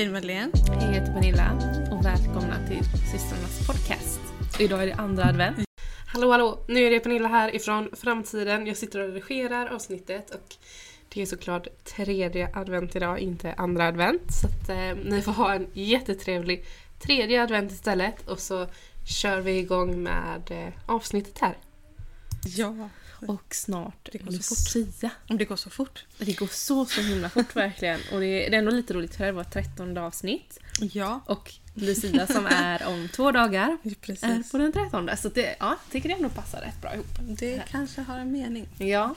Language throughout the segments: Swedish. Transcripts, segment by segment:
Hej Madeleine. Hej, jag heter Pernilla och välkomna till systrarnas podcast. Idag är det andra advent. Hallå hallå! Nu är det Pernilla här ifrån framtiden. Jag sitter och redigerar avsnittet och det är såklart tredje advent idag, inte andra advent. Så att eh, ni får ha en jättetrevlig tredje advent istället och så kör vi igång med eh, avsnittet här. Ja. Och snart Det går så Lucia. Om det går så fort. Det går så så himla fort verkligen. Och det är, det är ändå lite roligt för det här var 13 avsnitt. Ja. Och Lucia som är om två dagar är Precis. på den 13. Så det, ja, tycker det ändå passar rätt bra ihop. Det kanske har en mening. Ja.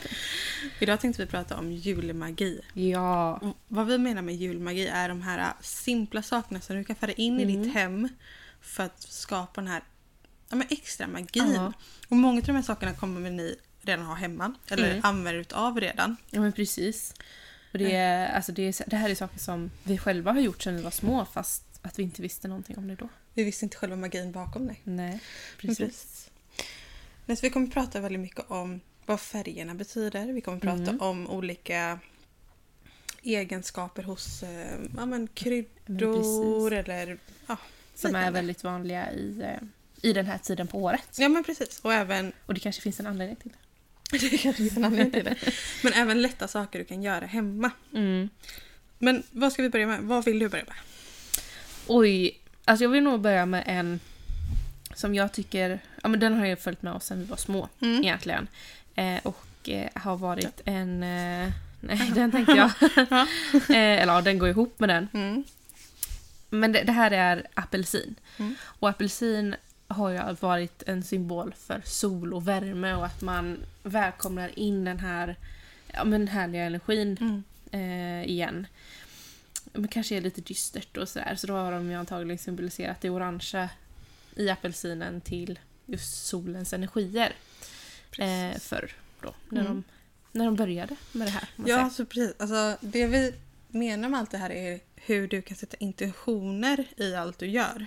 Idag tänkte vi prata om julmagi. Ja. Och vad vi menar med julmagi är de här äh, simpla sakerna som du kan föra in i ditt hem för att skapa den här ja, men extra magin. Ja. Och många av de här sakerna kommer ni redan ha hemma eller Mm. använder utav redan. ja, men precis. Och det, är, alltså det, är, det här är saker som vi själva har gjort sedan vi var små fast att vi inte visste någonting om det då. Vi visste inte själva magin bakom det. Nej, precis. Men så vi kommer prata väldigt mycket om vad färgerna betyder. Vi kommer prata Mm. om olika egenskaper hos eh, ja, men Men kryddor precis. eller... Ja, Som är väldigt vanliga i, eh, i den här tiden på året. ja, men precis. Och även... Och det kanske finns en anledning till det. Det kanske finns en anledning till det. Men även lätta saker du kan göra hemma. Mm. Men vad ska vi börja med? Vad vill du börja med? Oj, alltså jag vill nog börja med en som jag tycker, ja men den har ju följt med oss sedan vi var små Mm. egentligen. Eh, och eh, har varit en... Eh, nej, den tänkte jag. Ja. eh, eller ja, den går ihop med den. Mm. Men det, det här är apelsin. Mm. Och apelsin har ju varit en symbol för sol och värme och att man välkomnar in den här ja, men härliga energin Mm. eh, igen. Men kanske är lite dystert och sådär. Så då har de ju antagligen symboliserat det orangea i apelsinen till just solens energier. Eh, förr då, när, Mm. de, när de började med det här. Ja, alltså precis. Alltså, det vi menar med allt det här är hur du kan sätta intentioner i allt du gör.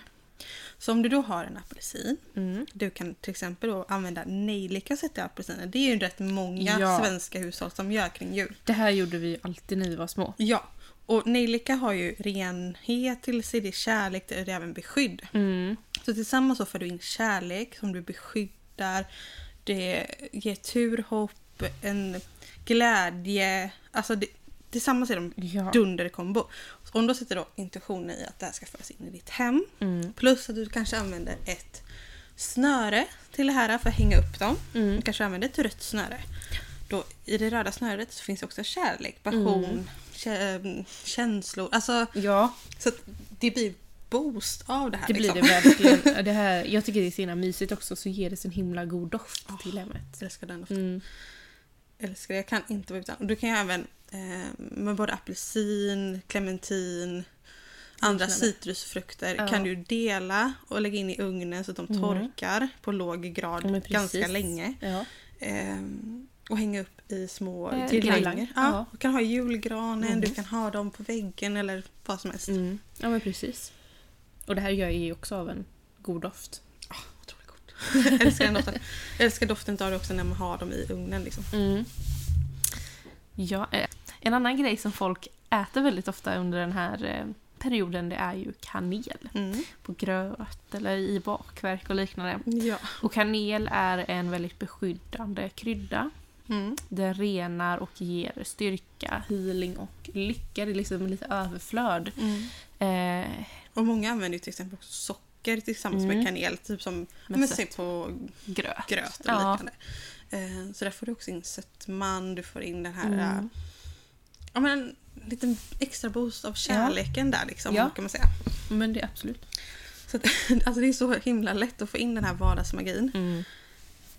Så om du då har en apelsin Mm. Du kan till exempel då använda nejlika sätt i apelsiner. Det är ju rätt många Ja. svenska hushåll som gör kring jul. Det här gjorde vi alltid när vi var små. Ja, och nejlika har ju renhet till sig, det är kärlek, det är även beskydd. Mm. Så tillsammans så får du in kärlek som du beskyddar, det ger tur, hopp, en glädje. Alltså det, tillsammans är de Ja. dunderkombo. Så om du sätter då intentionen i att det här ska föras in i ditt hem Mm. Plus att du kanske använder ett snöre till det här för att hänga upp dem. Mm. Du kanske använder ett rött snöre. Då, I det röda snöret så finns också kärlek, passion, Mm. kä- känslor. Alltså, Ja, så att det blir boost av det här. det blir liksom. det verkligen. Det här, jag tycker det är så himla mysigt också, så ger det sin himla god doft till hemmet. Jag älskar den doften. Mm. Älskar det. Jag kan inte vara utan. Du kan ju även med både apelsin, clementin, andra citrusfrukter Ja. kan du dela och lägga in i ugnen så att de Mm. torkar på låg grad ganska länge. Ja. Ehm, och hänga upp i små Eh, girlanger. Ja. Du kan ha i julgranen, Mm. du kan ha dem på väggen eller vad som helst. Mm. ja, men precis. Och det här gör ju också av en god doft. Otroligt gott. Jag älskar den doften. Jag älskar doften av det också när man har dem i ugnen. Liksom. Mm. Ja, eh, en annan grej som folk äter väldigt ofta under den här eh, perioden det är ju kanel. Mm. På gröt eller i bakverk och liknande. Ja. Och kanel är en väldigt beskyddande krydda. Mm. Den renar och ger styrka, healing och lycka. Det är liksom lite överflöd. Mm. Eh, Och många använder ju till exempel också socker tillsammans Mm. med kanel. Typ som men, sött. se på gröt. gröt och Ja. liknande. Eh, så där får du också in sötman, du får in den här Mm. Ja, men en liten extra boost av kärleken där liksom, Ja. kan man säga. Men det är absolut. Så att, alltså det är så himla lätt att få in den här vardagsmagin. Mm.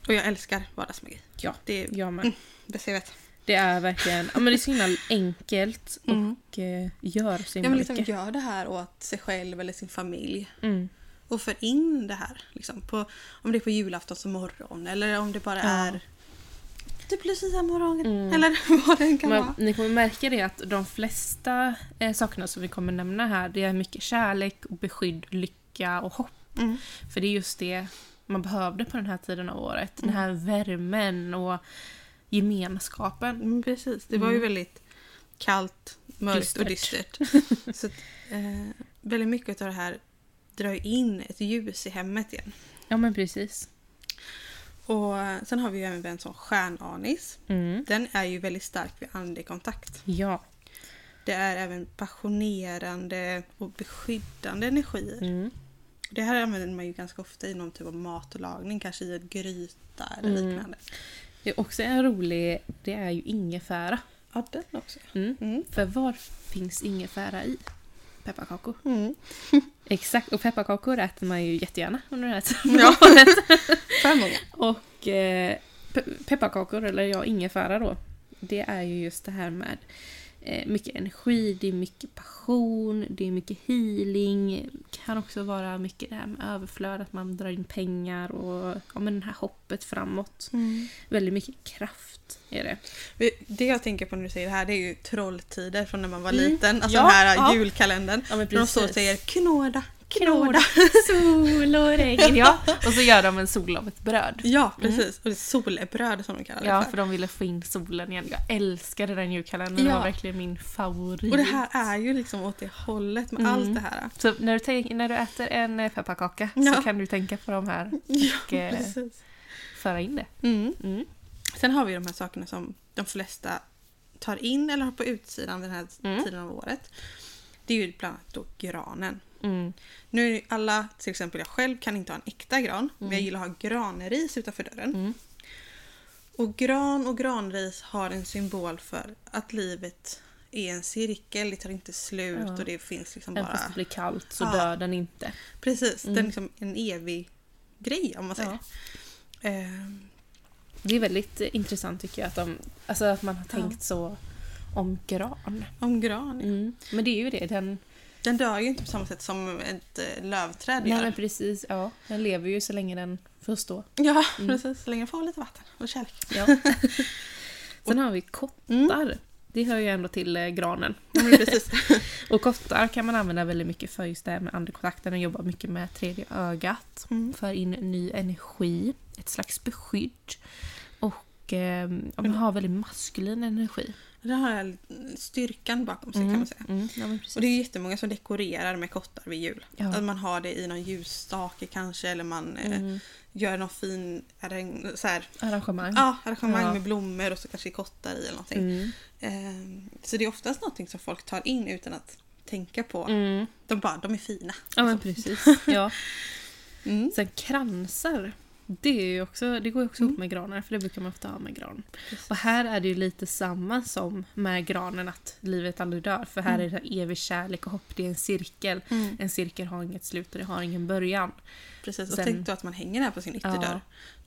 Och jag älskar vardagsmagi. Ja, Det är jag med. Mm. bästa jag vet. Det är verkligen ja, men det är så himla enkelt Mm. och eh, gör så Ja, himla men liksom mycket. gör det här åt sig själv eller sin familj. Mm. Och för in det här. Liksom, på, om det är på julaftons morgon eller om det bara Ja. är typ Lucia-morgon. Mm. Eller vad det kan Men vara. ni kommer märka det att de flesta eh, sakerna som vi kommer nämna här det är mycket kärlek, beskydd, lycka och hopp. Mm. För det är just det man behövde på den här tiden av året. Den Mm. här värmen och gemenskapen. Mm, precis. Det var ju Mm. väldigt kallt, mörkt och Dystert. dystert. Så eh, väldigt mycket av det här drar in ett ljus i hemmet igen. Ja men precis. Och eh, sen har vi ju även en sån stjärnanis. Mm. Den är ju väldigt stark vid andlig kontakt. Ja. Det är även passionerande och beskyddande energier. Mm. Det här använder man ju ganska ofta i någon typ av matlagning, kanske i en gryta eller Mm. liknande. Det är också en rolig, det är ju ingefära. Ja, den också. Mm. Mm. För var finns ingefära i? Pepparkakor. Mm. Exakt, och pepparkakor äter man ju jättegärna under den här tiden. Ja. För många. Och eh, pe- pepparkakor, eller ja, ingefära då. Det är ju just det här med mycket energi, det är mycket passion, det är mycket healing. Kan också vara mycket det här med överflöd, att man drar in pengar och ja, men det här hoppet framåt. Väldigt mycket kraft är det. Det jag tänker på när du säger det här det är ju trolltider från när man var Mm. liten. Alltså Ja, den här ja. julkalendern. Ja men de så säger knåda, knåda. Sol och regn, ja. Och så gör de en sol av ett bröd. Ja, precis. Och det är solbröd som de kallar det Ja, för. för de ville få in solen igen. Jag älskade den julkalendern, det Ja. var verkligen min favorit. Och det här är ju liksom åt det hållet med Mm. allt det här. Så när du, tänk, när du äter en eh, pepparkaka Ja. så kan du tänka på de här Ja, och eh, precis. föra in det. Mm. Mm. Sen har vi de här sakerna som de flesta tar in eller har på utsidan den här Mm. tiden av året. Det är ju bland annat då granen. Mm. Nu alla, till exempel jag själv kan inte ha en äkta gran, men jag gillar att ha granris utanför dörren. Mm. Och gran och granris har en symbol för att livet är en cirkel, det tar inte slut Ja. och det finns liksom Även bara... fast det blir kallt så Ja. dör den inte. Precis, Mm. den är liksom en evig grej om man säger. Ja. Ehm, Det är väldigt eh, intressant tycker jag att, de, alltså att man har tänkt så om gran. om gran. ja. Mm. Men det är ju det, den, Den dör ju inte på samma sätt som ett eh, lövträd nej, gör. men precis, ja, den lever ju så länge den får stå. Ja, Mm. precis. Så länge den får lite vatten och kärlek. Ja. Sen har vi kottar. Mm. Det hör ju ändå till eh, granen. Men precis. Och kottar kan man använda väldigt mycket för just det här med andekontakten och jobba mycket med tredje ögat. Mm. För in ny energi, ett slags beskydd. Och eh, man har väldigt maskulin energi. Den har styrkan bakom sig kan man säga. Mm, ja, men. Och det är jättemånga som dekorerar med kottar vid jul. Ja. Att man har det i någon ljusstake kanske eller man eh, Mm. gör någon fin arrang- så här, Arrangemang. ja, arrangemang Ja. med blommor och så kanske kottar i eller någonting. Mm. Ehm, så det är oftast någonting som folk tar in utan att tänka på. Mm. De bara, de är fina. Ja men liksom. precis. Ja. Mm. Sen kransar. Det, är också, det går ju också Mm. ihop med granar för det brukar man ofta ha med gran. Och här är det ju lite samma som med granen att livet aldrig dör. För här Mm. är det evig kärlek och hopp. Det är en cirkel. Mm. En cirkel har inget slut och det har ingen början. Precis, och Sen- tänk då att man hänger här på sin ytterdörr. Ja.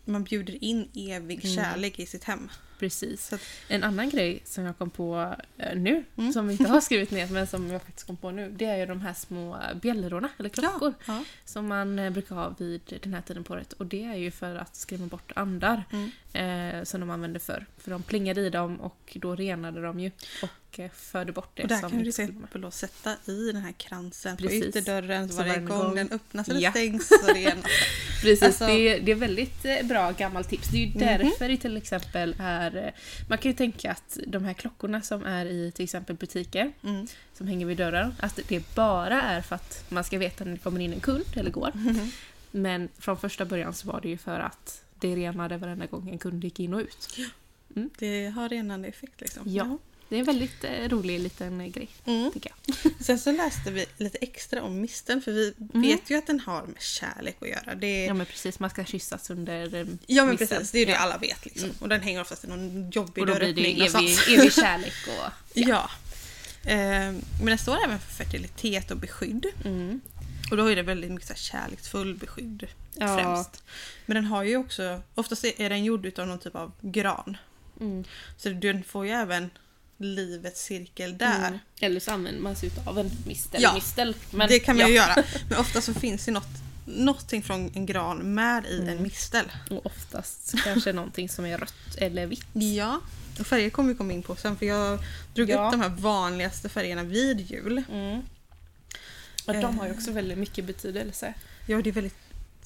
Man bjuder in evig Mm. kärlek i sitt hem. Precis. Att, En annan grej som jag kom på eh, nu, Mm. som vi inte har skrivit ner men som jag faktiskt kom på nu, det är ju de här små bjällrorna, eller klockor, ja. som man eh, brukar ha vid den här tiden på året. Och det är ju för att skrämma bort andar Mm. eh, som de använde förr. För de plingade i dem och då renade de ju och eh, förde bort det Och där som kan du till exempel då sätta i den här kransen Precis. på ytterdörren så varje gång gång- den öppnas eller Ja. stängs. Så det är en, Precis, Alltså- det, är, det är väldigt eh, bra gammalt tips. Det är ju Mhm. därför det till exempel är... eh, Man kan ju tänka att de här klockorna som är i till exempel butiker mm. som hänger vid dörren, att det bara är för att man ska veta när det kommer in en kund eller går. Mhm. Men från första början så var det ju för att det renade varenda gång en kund gick in och ut. Det har renande effekt liksom. Ja. Det är en väldigt eh, rolig liten eh, grej, Mm. tycker jag. Sen så läste vi lite extra om misten för vi vet ju att den har med kärlek att göra. Det, Ja men precis, man ska kyssas under eh, Ja men misten. precis, det är ju det Ja. alla vet liksom. Och den hänger oftast i någon jobbig Och då blir det dörröppning evig, evig kärlek och... Ja. Ehm, men den står även för fertilitet och beskydd. Mm. Och då är det väldigt mycket så här kärleksfull beskydd Ja. främst. Men den har ju också, oftast är den gjord utav någon typ av gran. Mm. Så den får ju även livets cirkel där. Mm. Eller så använder man sig av en mistel. Ja, mistel. Men, det kan man ja. ju göra. Men ofta så finns det något, någonting från en gran med i Mm. en mistel. Och oftast kanske någonting som är rött eller vitt. Ja. Och färger kommer vi komma in på sen för jag drog Ja. upp de här vanligaste färgerna vid jul. Mm. Och de har ju också väldigt mycket betydelse. Ja, det är väldigt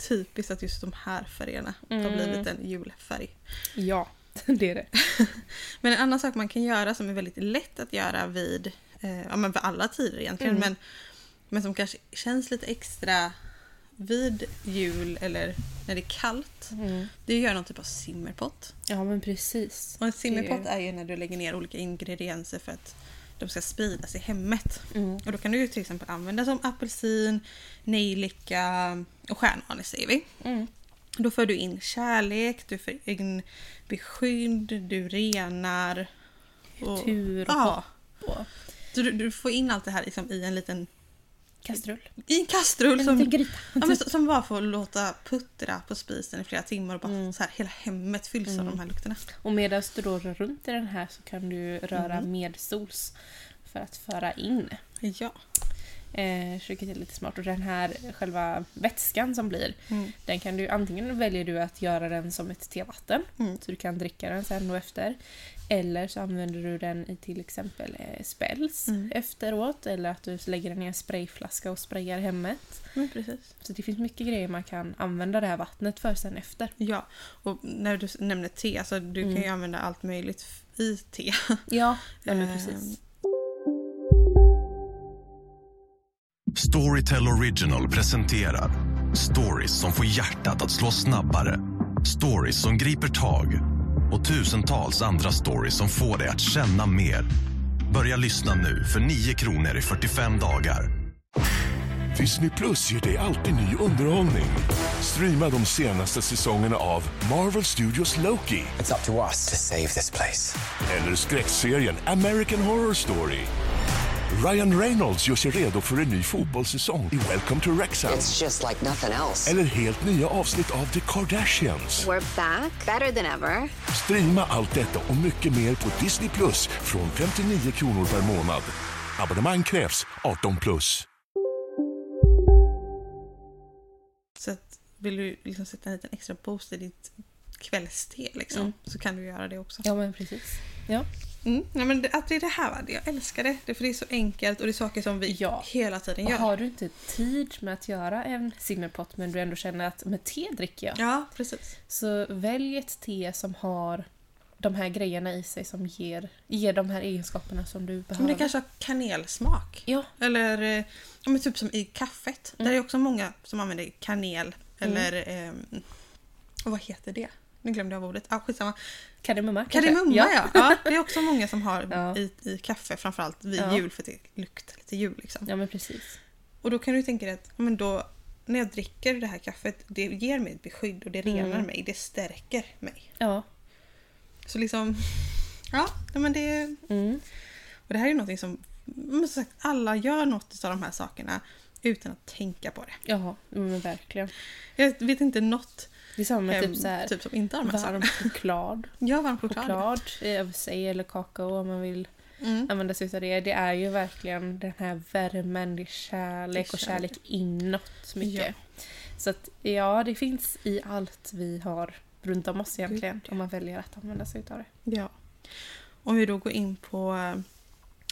typiskt att just de här färgerna har Mm. blivit en julfärg. Ja. det är det. Men en annan sak man kan göra som är väldigt lätt att göra vid, eh, ja men vid alla tider egentligen, Mm. men, men som kanske känns lite extra vid jul eller när det är kallt, det är att göra någon typ av simmerpott. Ja men precis. Och en simmerpott är ju när du lägger ner olika ingredienser för att de ska spridas i hemmet. Mm. Och då kan du ju till exempel använda som apelsin, nejlika och stjärnanis säger vi. Mm. Då för du in kärlek, du för in beskydd, du renar. och- Tur och Ja. Och Så du, du får in allt det här liksom i en liten kastrull. i en kastrull En som, gryta. ja, men, som bara får låta puttra på spisen i flera timmar och bara Mm. så här, hela hemmet fylls av de här lukterna. Och medan du då rör runt i den här så kan du röra Mm. medsols för att föra in. Ja. Eh, vilket är lite smart. Och den här själva vätskan som blir, Mm. den kan du antingen väljer du att göra den som ett tevatten. Mm. Så du kan dricka den sen och efter. Eller så använder du den i till exempel eh, spells Mm. efteråt. Eller att du lägger den i en sprayflaska och sprayar hemmet. Men precis. Så det finns mycket grejer man kan använda det här vattnet för sen efter. Ja, och när du nämner te, alltså du Mm. kan ju använda allt möjligt i te. Ja, ja Ehm, precis. Storytel Original presenterar stories som får hjärtat att slå snabbare. Stories som griper tag och tusentals andra stories som får dig att känna mer. Börja lyssna nu för 9 kronor i 45 dagar. Disney Plus ger dig alltid ny underhållning. Streama de senaste säsongerna av Marvel Studios Loki It's up to us to save this place. eller skräckserien American Horror Story. Ryan Reynolds gör sig redo för en ny fotbollssäsong i Welcome to Wrexham. It's just like nothing else. Eller helt nya avsnitt av The Kardashians. We're back, better than ever. Streama allt detta och mycket mer på Disney Plus från 59 kronor per månad. Abonnemang krävs 18 plus. Så att vill du liksom sätta en liten extra boost i ditt kvällste liksom, Mm. så kan du göra det också. Ja men precis. Ja. Mm. Ja, men det, att det är det här, va? jag älskar det. det. För det är så enkelt och det är saker som vi Ja. hela tiden gör. har du inte tid med att göra en simmerpott men du ändå känner att med te dricker jag. Ja, precis. Så välj ett te som har de här grejerna i sig som ger, ger de här egenskaperna som du behöver. Men det kanske har kanelsmak. Ja, Eller eh, ja, men typ som i kaffet. Mm. Där är också många som använder kanel. Eller ehm, och vad heter det? Nu glömde jag ordet. Ah, skitsamma. kardemumma? Kardemumma ja. ja. Det är också många som har Ja. i, i kaffe framförallt vid Ja. jul för att det luktar lite jul. Liksom. Ja men precis. Och då kan du tänka dig att ja, men då, när jag dricker det här kaffet, det ger mig ett beskydd och det renar Mm. mig. Det stärker mig. Ja. Så liksom, ja, ja, men det... Mm. Och det här är ju någonting som, som sagt, alla gör något av de här sakerna utan att tänka på det. Ja, men verkligen. Jag vet inte något Det är samma med hem, typ så här, typ som inte här varm choklad. Ja, varm choklad. Choklad över sig eller kakao om man vill Mm. använda sig av det. Det är ju verkligen den här värmen, det är kärlek Det är och kärlek. inåt mycket. Så att ja, det finns i allt vi har runt om oss egentligen. Ja. Om man väljer att använda sig av det. Ja. Om vi då går in på eh,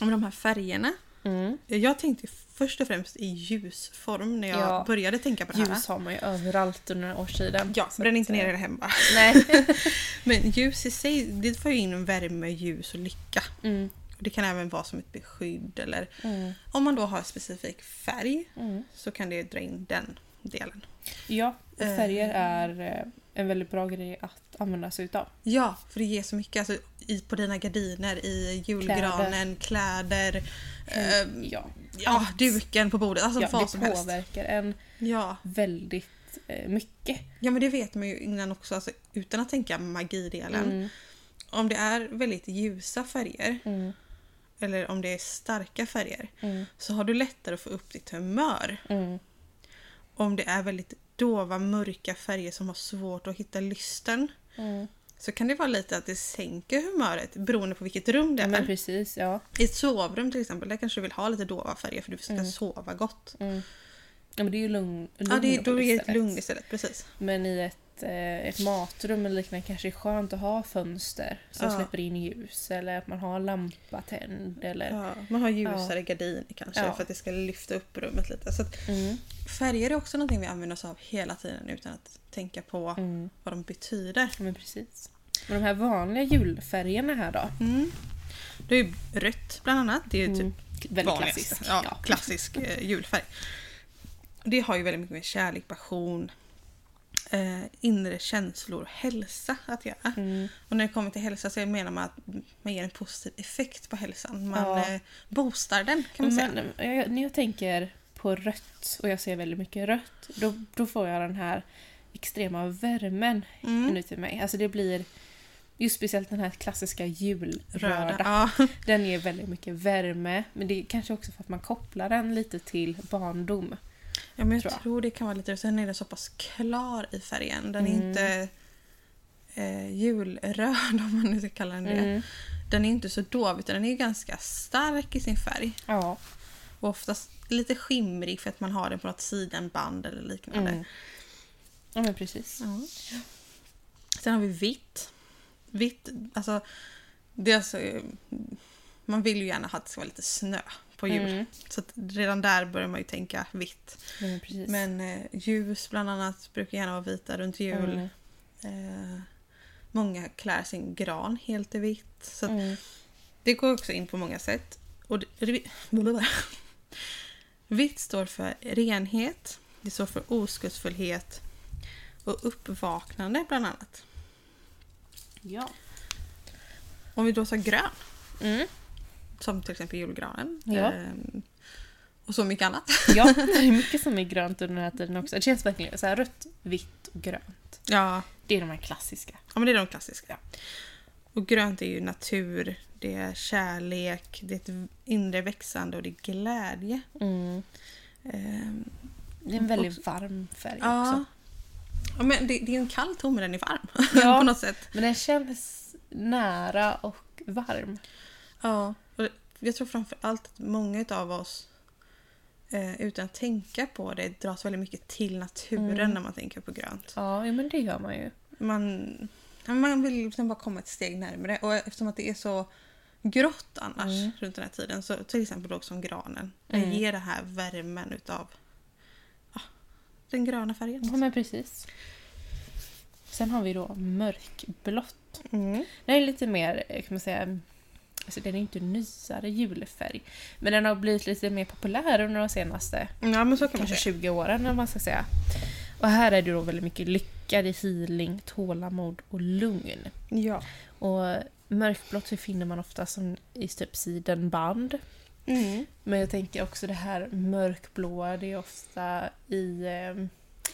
om de här färgerna. Mm. Jag tänkte först och främst i ljusform när jag Ja. började tänka på det här. Ljus har man ju överallt under årstiden. Ja, bränn inte ner eh, det hemma. Nej. Men ljus i sig, det får ju in värme, ljus och lycka. Mm. Det kan även vara som ett beskydd eller Mm. om man då har specifik färg Mm. så kan det dra in den delen. Ja, och Eh. färger är eh, en väldigt bra grej att använda sig utav. Ja, för det ger så mycket. Alltså, i, på dina gardiner, i julgranen, kläder, eh, Ja, ja, duken på bordet. Alltså ja vad det som helst. påverkar en Ja. väldigt eh, mycket. ja, men det vet man ju innan också alltså, utan att tänka magidelen. Mm. Om det är väldigt ljusa färger Mm. eller om det är starka färger Mm. så har du lättare att få upp ditt humör. Mm. Om det är väldigt dova, mörka färger som har svårt att hitta lysten Mm. så kan det vara lite att det sänker humöret beroende på vilket rum det är. Men precis, ja. I ett sovrum till exempel, där kanske du vill ha lite dova färger för du ska Mm. sova gott. Mm. Ja men det är ju lugn, lugn Ja, det, då är det ett lugn istället. Precis. Men i ett, eh, ett matrum eller liknande kanske det är skönt att ha fönster som Ja. släpper in ljus eller att man har lampa tänd eller... Ja, man har ljusare gardiner kanske Ja. för att det ska lyfta upp rummet lite. Så att Mm. Färger är också någonting vi använder oss av hela tiden utan att tänka på Mm. vad de betyder. Ja, Men precis. Men de här vanliga julfärgerna här då? Mm. Det är ju rött bland annat. Det är ju Mm. typ Väldigt vanligaste. klassisk. Ja, Ja. klassisk eh, julfärg. Det har ju väldigt mycket med kärlek, passion, eh, inre känslor och hälsa att göra. Mm. Och när det kommer till hälsa så menar man att man ger en positiv effekt på hälsan. Man Ja. eh, boostar den kan man säga. Men, jag, när jag tänker på rött och jag ser väldigt mycket rött, då, då får jag den här extrema värmen Mm. inuti mig. Alltså det blir just speciellt den här klassiska julröda. Röda. Ja. Den ger väldigt mycket värme, men det är kanske också för att man kopplar den lite till barndom. ja, men jag tror tror, det kan vara lite... Sen är den så pass klar i färgen. Den är Mm. inte eh, julröd om man nu ska kalla den det. Mm. Den är inte så dov utan den är ganska stark i sin färg. Ja. Och oftast lite skimrig för att man har den på något sidenband eller liknande. Mm. ja, men precis. Ja. Sen har vi vitt. Vitt, alltså... Det alltså man vill ju gärna att det ska vara lite snö på jul. Mm. Så redan där börjar man ju tänka vitt. Ja, men eh, ljus bland annat brukar gärna vara vita runt jul. Mm. Eh, många klär sin gran helt i vitt. Så Mm. det går också in på många sätt. Och det, det, vitt står för renhet, det står för oskuldsfullhet och uppvaknande bland annat. Ja. Om vi då tar grön, Mm. som till exempel julgranen. Ja. ehm, och så mycket annat. ja, det är mycket som är grönt under den här tiden också. Det känns verkligen så här rött, vitt och grönt. Ja, Det är de här klassiska. ja men det är de klassiska. Och grönt är ju natur, det är kärlek, det är ett inre växande och det är glädje. Mm. Ehm, Det är en väldigt varm färg ja. också. ja, men det, det är en kall ton men den är varm Ja. på något sätt. Men den känns nära och varm. Ja, och jag tror framför allt att många av oss eh, utan att tänka på det dras väldigt mycket till naturen Mm. när man tänker på grönt. Ja, men det gör man ju. Man, man vill liksom bara komma ett steg närmare och eftersom att det är så grått annars Mm. runt den här tiden så till exempel då som granen. Den Mm. ger det här värmen utav ja, den gröna färgen. Ja, men precis. Sen har vi då mörkblått. Mm. Den är lite mer, eh, kan man säga, alltså den är inte nyare julfärg. Men den har blivit lite mer populär under de senaste Ja men så kan man kanske säga. 20 åren om man ska säga. Och här är det då väldigt mycket lycka, det är healing, tålamod och lugn. Ja. Och mörkblått så finner man ofta som i typ sidenband. Mm. Men jag tänker också det här mörkblåa, det är ofta i... Eh,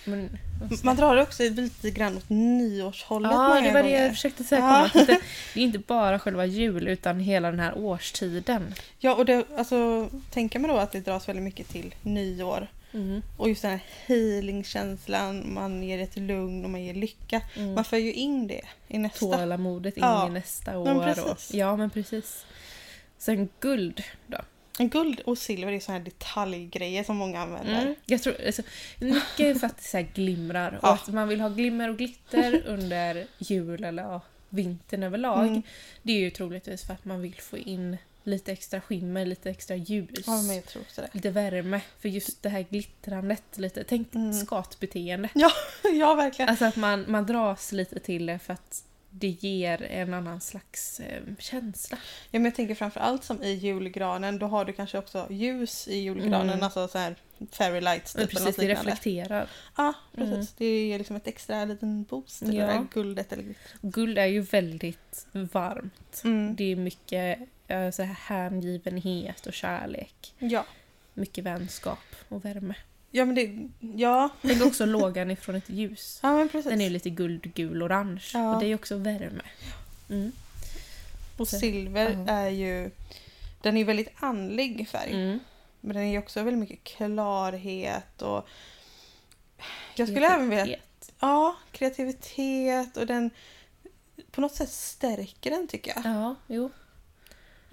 men, Man drar det också lite grann åt nyårshållet Ja, det var det jag försökte säga. Ja. komma. Det, det är inte bara själva jul utan hela den här årstiden. Ja, och det, alltså, tänker man då att det dras väldigt mycket till nyår. Mm. Och just den här healing-känslan, man ger ett lugn och man ger lycka. Mm. Man för ju in det i nästa. Tålamodet in Ja, i nästa men år. Och, precis. ja, men precis. Sen guld då. Guld och silver är såna här detaljgrejer som många använder. Mm. Jag tror, alltså, mycket är för att det så glimrar och Ja. att man vill ha glimmer och glitter under jul eller ja, vintern överlag. Mm. Det är ju troligtvis för att man vill få in lite extra skimmer, lite extra ljus. Ja, men jag tror också det. Lite värme. För just det här glittrandet, lite, tänk Mm. skatbeteende. Ja, ja verkligen. Alltså att man, man dras lite till det för att det ger en annan slags eh, känsla. Ja, men jag tänker framför allt som i julgranen, då har du kanske också ljus i julgranen, Mm. alltså så här fairy lights typ, precis, det reflekterar. Ja, precis. Mm. Det ger liksom ett extra liten boost till Ja. det där guldet eller glittret. Guld är ju väldigt varmt. Mm. Det är mycket så här hängivenhet och kärlek. Ja. Mycket vänskap och värme. Ja, men det... Ja. Tänk också lågan ifrån ett ljus. Ja, men precis. Den är lite guld, gul, orange. Ja. Och det är också värme. Mm. Och Så- silver ja. är ju... Den är väldigt andlig färg. Mm. Men den är också väldigt mycket klarhet och... Jag skulle även vilja... Ja, kreativitet och den... På något sätt stärker den tycker jag. Ja, jo.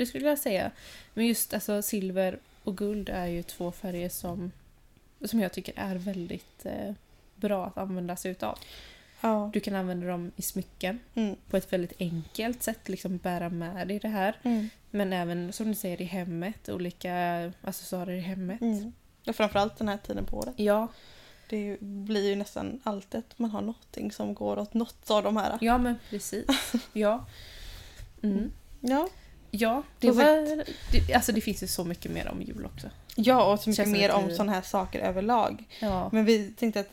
Det skulle jag säga. Men just alltså silver och guld är ju två färger som, som jag tycker är väldigt eh, bra att använda sig utav. Ja. Du kan använda dem i smycken Mm. på ett väldigt enkelt sätt, liksom bära med dig det här. Mm. Men även som du säger i hemmet, olika accessoarer i hemmet. Mm. Och framförallt den här tiden på året. Ja, Det blir ju nästan alltid att man har någonting som går åt något av de här. Ja men precis. Ja. Mm. Ja, Ja, det var... Det, alltså det finns ju så mycket mer om jul också. ja och så mycket Känns mer om vi- sådana här saker överlag. Ja. Men vi tänkte att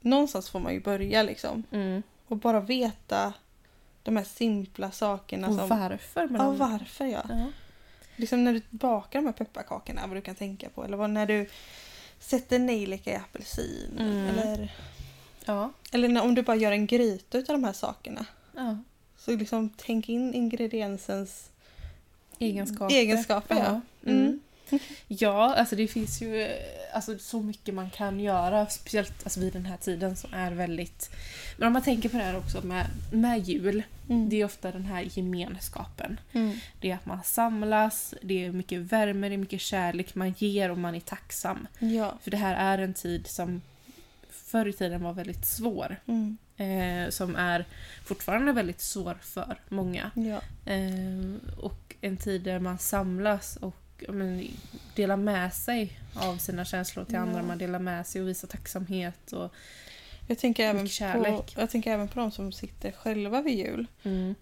någonstans får man ju börja liksom. Mm. Och bara veta de här simpla sakerna Och som... varför Ja, dem. varför ja. Ja. Liksom när du bakar de här pepparkakorna, vad du kan tänka på. Eller vad, när du sätter nejlika i apelsin. Mm. Eller, Ja. eller när, om du bara gör en gryta utav de här sakerna. ja. Så liksom tänk in ingrediensens Egenskaper. egenskaper. Ja. Mm. Ja, alltså det finns ju alltså, så mycket man kan göra. Speciellt alltså, vid den här tiden som är väldigt... Men om man tänker på det här också med, med jul. Mm. Det är ofta den här gemenskapen. Mm. Det är att man samlas, det är mycket värme, det är mycket kärlek man ger och man är tacksam. Ja. För det här är en tid som förr i tiden var väldigt svår. Mm. Eh, som är fortfarande väldigt svår för många. Ja. Eh, och en tid där man samlas och men, delar med sig av sina känslor till Ja. andra. Man delar med sig och visar tacksamhet. Och, Jag, tänker även på, jag tänker även på de som sitter själva vid jul.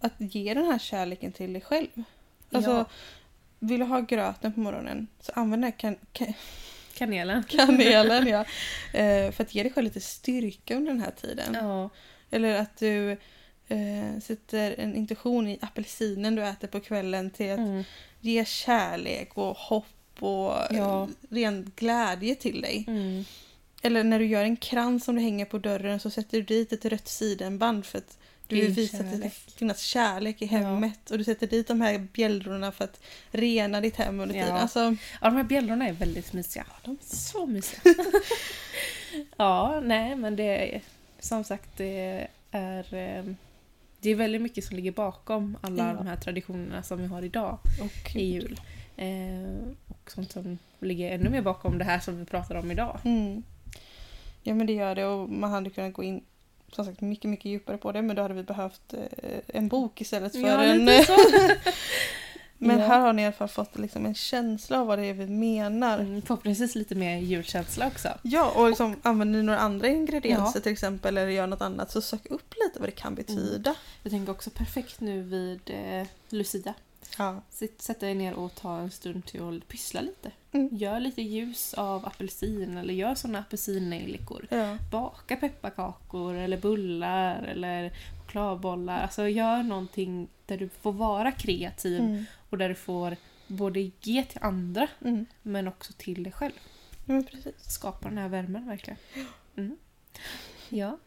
Att ge den här kärleken till dig själv. Alltså, Ja. vill du ha gröten på morgonen så använd den här kan, kan, Kanelen. kanelen ja, eh, för att ge dig själv lite styrka under den här tiden. Ja. Eller att du eh, sätter en intention i apelsinen du äter på kvällen till att Mm. ge kärlek och hopp och Ja. eh, ren glädje till dig. Mm. Eller när du gör en krans som du hänger på dörren så sätter du dit ett rött sidenband för att du vill visa att det ska finnas kärlek i Ja. hemmet. Och du sätter dit de här bjällrorna för att rena ditt hem under Ja. tiden. Alltså, Ja, de här bjällrorna är väldigt mysiga. De är så mysiga. ja, nej men det är som sagt det är eh, det är väldigt mycket som ligger bakom alla Ja. de här traditionerna som vi har idag och, i jul. Eh, och sånt som ligger ännu mer bakom det här som vi pratar om idag. Mm. Ja men det gör det och man hade kunnat gå in som sagt mycket mycket djupare på det men då hade vi behövt eh, en bok istället för Ja, en... men Ja. här har ni i alla fall fått liksom en känsla av vad det är vi menar. Mm, förhoppningsvis lite mer julkänsla också. Ja, och liksom, använder ni några andra ingredienser till exempel eller gör något annat så sök upp lite vad det kan betyda. Jag tänker också perfekt nu vid eh, Lucia. Ja. Sitt, sätta er ner och ta en stund till att pyssla lite. Mm. Gör lite ljus av apelsin eller gör såna apelsinnejlikor. Ja. Baka pepparkakor eller bullar eller chokladbollar. Alltså gör någonting där du får vara kreativ Mm. och där du får både ge till andra Mm. men också till dig själv. Ja. Skapa den här värmen verkligen. Mm. Ja.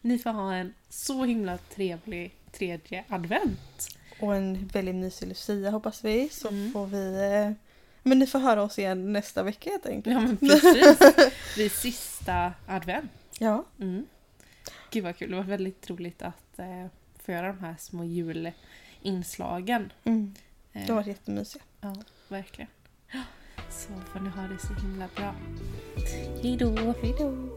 Ni får ha en så himla trevlig tredje advent. Och en väldigt mysig Lucia hoppas vi. Så Mm. får vi... eh, Men ni får höra oss igen nästa vecka helt enkelt. Ja men precis. Det är sista advent. Ja. Mm. Gud vad kul, det var väldigt roligt att eh, få göra de här små julinslagen. Mm. Eh, Det har varit jättemysigt. Ja, verkligen. Så får ni ha det så himla bra. Hej då! Hej då!